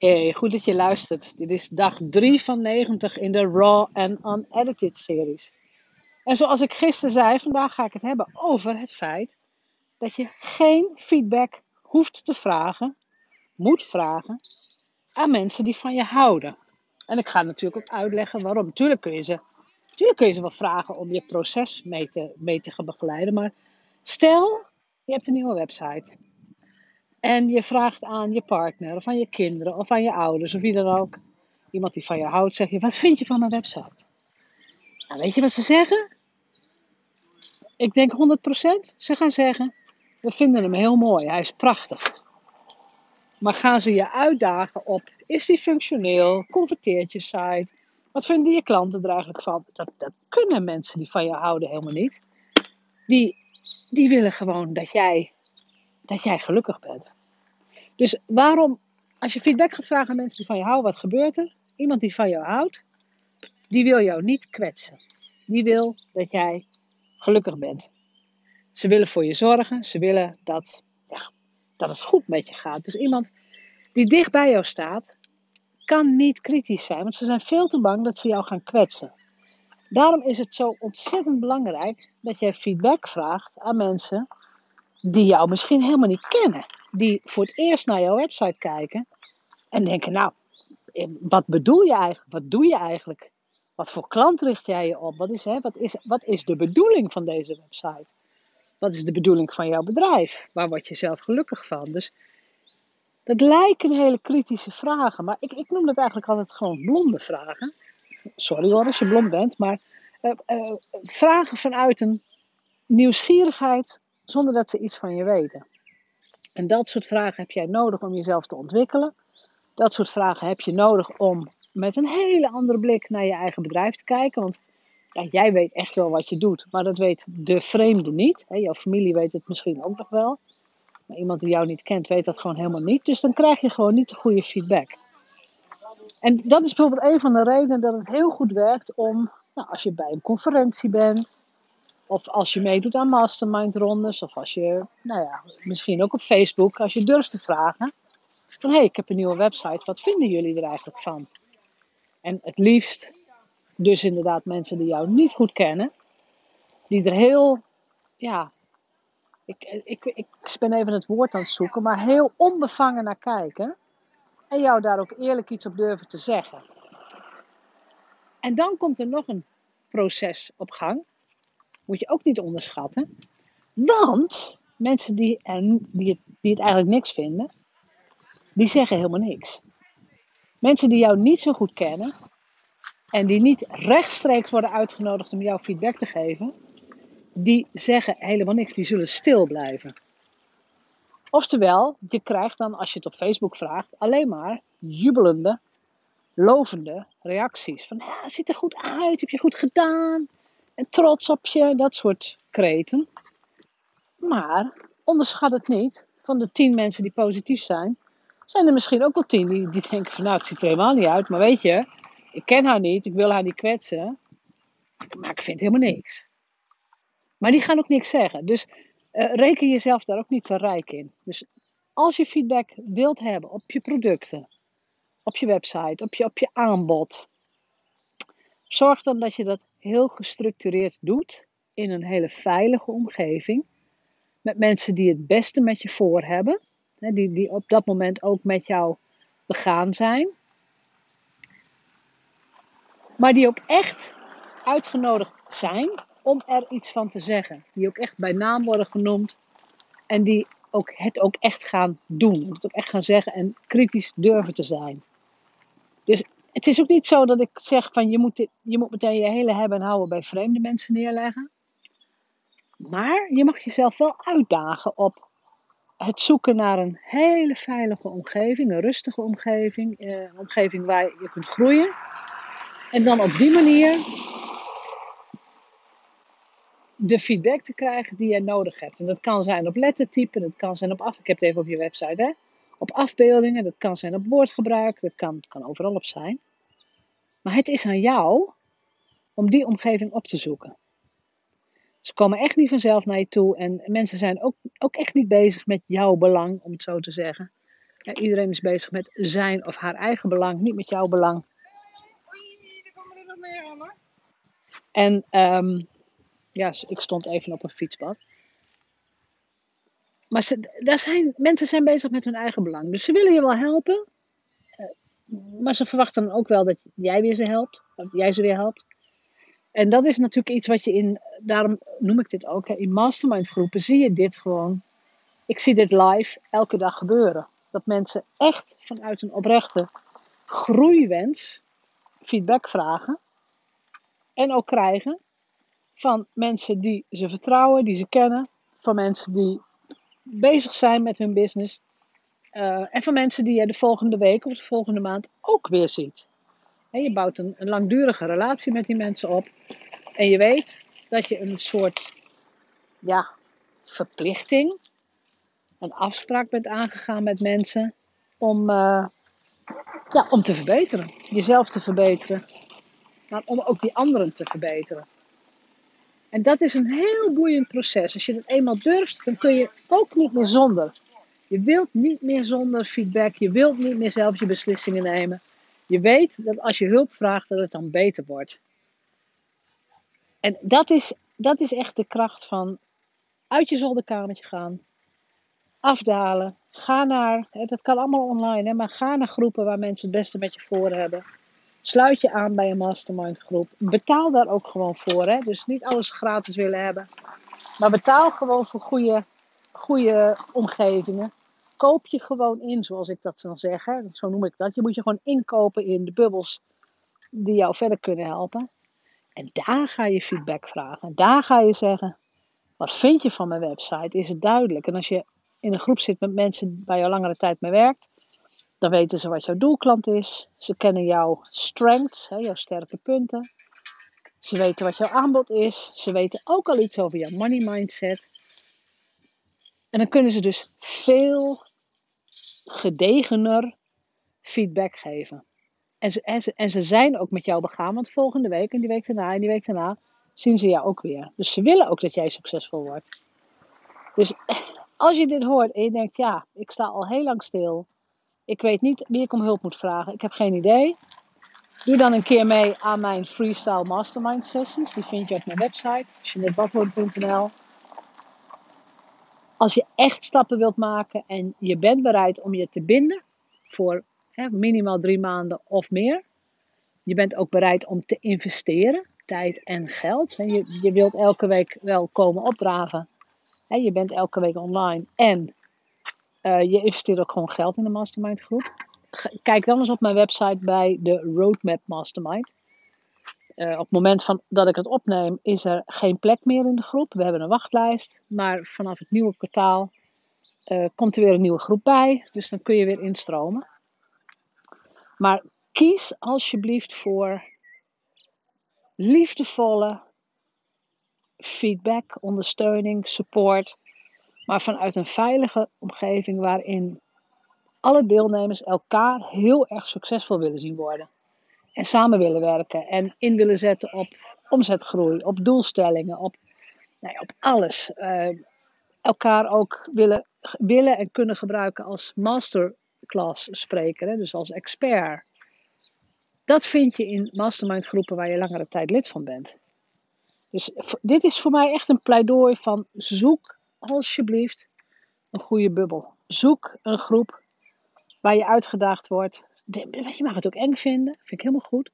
Hey, goed dat je luistert. Dit is dag 3 van 90 in de Raw and Unedited series. En zoals ik gisteren zei, vandaag ga ik het hebben over het feit dat je geen feedback hoeft te vragen, moet vragen aan mensen die van je houden. En ik ga natuurlijk ook uitleggen waarom. Natuurlijk kun je ze, natuurlijk kun je ze wel vragen om je proces mee te, mee te gaan begeleiden. Maar stel, je hebt een nieuwe website. En je vraagt aan je partner, of aan je kinderen, of aan je ouders, of wie dan ook. Iemand die van je houdt, zeg je: Wat vind je van een website? Nou, weet je wat ze zeggen? Ik denk 100%. Ze gaan zeggen: We vinden hem heel mooi, hij is prachtig. Maar gaan ze je uitdagen op: Is die functioneel? Converteert je site? Wat vinden je klanten er eigenlijk van? Dat, dat kunnen mensen die van je houden helemaal niet. Die, die willen gewoon dat jij dat jij gelukkig bent. Dus waarom, als je feedback gaat vragen aan mensen die van je houden, wat gebeurt er? Iemand die van jou houdt, die wil jou niet kwetsen. Die wil dat jij gelukkig bent. Ze willen voor je zorgen, ze willen dat, ja, dat het goed met je gaat. Dus iemand die dicht bij jou staat, kan niet kritisch zijn, want ze zijn veel te bang dat ze jou gaan kwetsen. Daarom is het zo ontzettend belangrijk dat jij feedback vraagt aan mensen die jou misschien helemaal niet kennen. Die voor het eerst naar jouw website kijken en denken, nou, eh, wat bedoel je eigenlijk? Wat doe je eigenlijk? Wat voor klant richt jij je op? Wat is, hè, wat is, wat is de bedoeling van deze website? Wat is de bedoeling van jouw bedrijf? Waar word je zelf gelukkig van? Dus dat lijken hele kritische vragen, maar ik, ik noem het eigenlijk altijd gewoon blonde vragen. Sorry hoor als je blond bent, maar uh, uh, vragen vanuit een nieuwsgierigheid zonder dat ze iets van je weten. En dat soort vragen heb jij nodig om jezelf te ontwikkelen. Dat soort vragen heb je nodig om met een hele andere blik naar je eigen bedrijf te kijken. Want ja, jij weet echt wel wat je doet, maar dat weet de vreemde niet. Jouw familie weet het misschien ook nog wel. Maar iemand die jou niet kent, weet dat gewoon helemaal niet. Dus dan krijg je gewoon niet de goede feedback. En dat is bijvoorbeeld een van de redenen dat het heel goed werkt om, nou, als je bij een conferentie bent, of als je meedoet aan mastermind rondes. Of als je, nou ja, misschien ook op Facebook. Als je durft te vragen. Van hé, hey, ik heb een nieuwe website. Wat vinden jullie er eigenlijk van? En het liefst dus inderdaad mensen die jou niet goed kennen. Die er heel, ja, ik, ik, ik ben even het woord aan het zoeken. Maar heel onbevangen naar kijken. En jou daar ook eerlijk iets op durven te zeggen. En dan komt er nog een proces op gang moet je ook niet onderschatten. Want mensen die, en die, het, die het eigenlijk niks vinden, die zeggen helemaal niks. Mensen die jou niet zo goed kennen en die niet rechtstreeks worden uitgenodigd om jouw feedback te geven, die zeggen helemaal niks. Die zullen stil blijven. Oftewel, je krijgt dan, als je het op Facebook vraagt, alleen maar jubelende, lovende reacties. Van, ja, ziet er goed uit, heb je goed gedaan trots op je, dat soort kreten. Maar onderschat het niet, van de tien mensen die positief zijn, zijn er misschien ook wel tien die, die denken van nou, het ziet er helemaal niet uit, maar weet je, ik ken haar niet, ik wil haar niet kwetsen, maar ik vind helemaal niks. Maar die gaan ook niks zeggen. Dus uh, reken jezelf daar ook niet te rijk in. Dus als je feedback wilt hebben op je producten, op je website, op je, op je aanbod, zorg dan dat je dat heel gestructureerd doet in een hele veilige omgeving. Met mensen die het beste met je voor hebben. Die, die op dat moment ook met jou begaan zijn. Maar die ook echt uitgenodigd zijn om er iets van te zeggen. Die ook echt bij naam worden genoemd. En die ook het ook echt gaan doen. Het ook echt gaan zeggen en kritisch durven te zijn. Het is ook niet zo dat ik zeg van je moet, je moet meteen je hele hebben en houden bij vreemde mensen neerleggen. Maar je mag jezelf wel uitdagen op het zoeken naar een hele veilige omgeving, een rustige omgeving, eh, een omgeving waar je kunt groeien. En dan op die manier de feedback te krijgen die je nodig hebt. En dat kan zijn op lettertype, dat kan zijn op af. Ik heb het even op je website, hè? Op afbeeldingen, dat kan zijn op woordgebruik, dat kan, kan overal op zijn. Maar het is aan jou om die omgeving op te zoeken. Ze komen echt niet vanzelf naar je toe en mensen zijn ook, ook echt niet bezig met jouw belang, om het zo te zeggen. Ja, iedereen is bezig met zijn of haar eigen belang, niet met jouw belang. En ehm, ja, ik stond even op een fietspad. Maar daar zijn, mensen zijn bezig met hun eigen belang. Dus ze willen je wel helpen. eh, Maar ze verwachten dan ook wel dat jij weer ze helpt. Dat jij ze weer helpt. En dat is natuurlijk iets wat je in, daarom noem ik dit ook, in mastermind groepen zie je dit gewoon. Ik zie dit live elke dag gebeuren. Dat mensen echt vanuit een oprechte groeiwens feedback vragen. En ook krijgen van mensen die ze vertrouwen, die ze kennen. Van mensen die bezig zijn met hun business. eh, en van mensen die je de volgende week of de volgende maand ook weer ziet. Je bouwt een, een langdurige relatie met die mensen op. En je weet dat je een soort ja, verplichting, een afspraak bent aangegaan met mensen om, eh, ja, om te verbeteren. Jezelf te verbeteren, maar om ook die anderen te verbeteren. En dat is een heel boeiend proces. Als je dat eenmaal durft, dan kun je ook niet meer zonder. Je wilt niet meer zonder feedback. Je wilt niet meer zelf je beslissingen nemen. Je weet dat als je hulp vraagt, dat het dan beter wordt. En dat is, dat is echt de kracht van uit je zolderkamertje gaan, afdalen, ga naar, dat kan allemaal online, hè, maar ga naar groepen waar mensen het beste met je voor hebben. Sluit je aan bij een mastermind groep. Betaal daar ook gewoon voor. Hè? Dus niet alles gratis willen hebben. Maar betaal gewoon voor goede, goede omgevingen. Koop je gewoon in, zoals ik dat dan zeg. Hè? Zo noem ik dat. Je moet je gewoon inkopen in de bubbels die jou verder kunnen helpen. En daar ga je feedback vragen. Daar ga je zeggen, wat vind je van mijn website? Is het duidelijk? En als je in een groep zit met mensen waar je al langere tijd mee werkt, dan weten ze wat jouw doelklant is. Ze kennen jouw strengths, hè, jouw sterke punten. Ze weten wat jouw aanbod is. Ze weten ook al iets over jouw money mindset. En dan kunnen ze dus veel gedegener feedback geven. En ze, en, ze, en ze zijn ook met jou begaan, want volgende week en die week daarna en die week daarna zien ze jou ook weer. Dus ze willen ook dat jij succesvol wordt. Dus als je dit hoort en je denkt, ja, ik sta al heel lang stil. Ik weet niet wie ik om hulp moet vragen. Ik heb geen idee. Doe dan een keer mee aan mijn Freestyle Mastermind Sessions. Die vind je op mijn website, jeanettebadwoord.nl. Als je echt stappen wilt maken en je bent bereid om je te binden voor hè, minimaal drie maanden of meer. Je bent ook bereid om te investeren, tijd en geld. Je, je wilt elke week wel komen opdragen. Je bent elke week online en uh, je investeert ook gewoon geld in de mastermind groep. Kijk dan eens op mijn website bij de Roadmap Mastermind. Uh, op het moment van dat ik het opneem is er geen plek meer in de groep. We hebben een wachtlijst. Maar vanaf het nieuwe kwartaal uh, komt er weer een nieuwe groep bij. Dus dan kun je weer instromen. Maar kies alsjeblieft voor liefdevolle feedback, ondersteuning, support. Maar vanuit een veilige omgeving waarin alle deelnemers elkaar heel erg succesvol willen zien worden. En samen willen werken en in willen zetten op omzetgroei, op doelstellingen, op, nou ja, op alles. Uh, elkaar ook willen, willen en kunnen gebruiken als masterclass spreker, hè, dus als expert. Dat vind je in mastermind groepen waar je langere tijd lid van bent. Dus dit is voor mij echt een pleidooi van zoek alsjeblieft een goede bubbel. Zoek een groep waar je uitgedaagd wordt. Je mag het ook eng vinden, vind ik helemaal goed.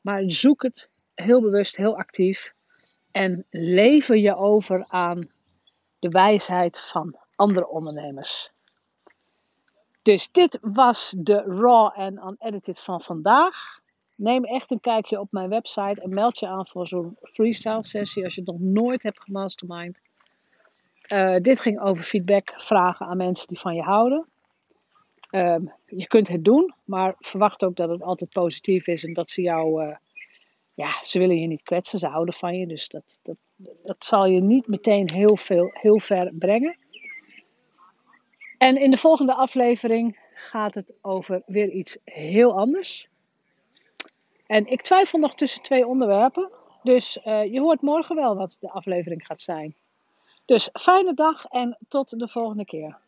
Maar zoek het heel bewust, heel actief. En lever je over aan de wijsheid van andere ondernemers. Dus dit was de raw en unedited van vandaag. Neem echt een kijkje op mijn website en meld je aan voor zo'n freestyle sessie als je het nog nooit hebt gemastermind. Uh, dit ging over feedback vragen aan mensen die van je houden. Uh, je kunt het doen, maar verwacht ook dat het altijd positief is en dat ze jou, uh, ja, ze willen je niet kwetsen, ze houden van je, dus dat, dat, dat zal je niet meteen heel, veel, heel ver brengen. En in de volgende aflevering gaat het over weer iets heel anders. En ik twijfel nog tussen twee onderwerpen, dus uh, je hoort morgen wel wat de aflevering gaat zijn. Dus fijne dag en tot de volgende keer.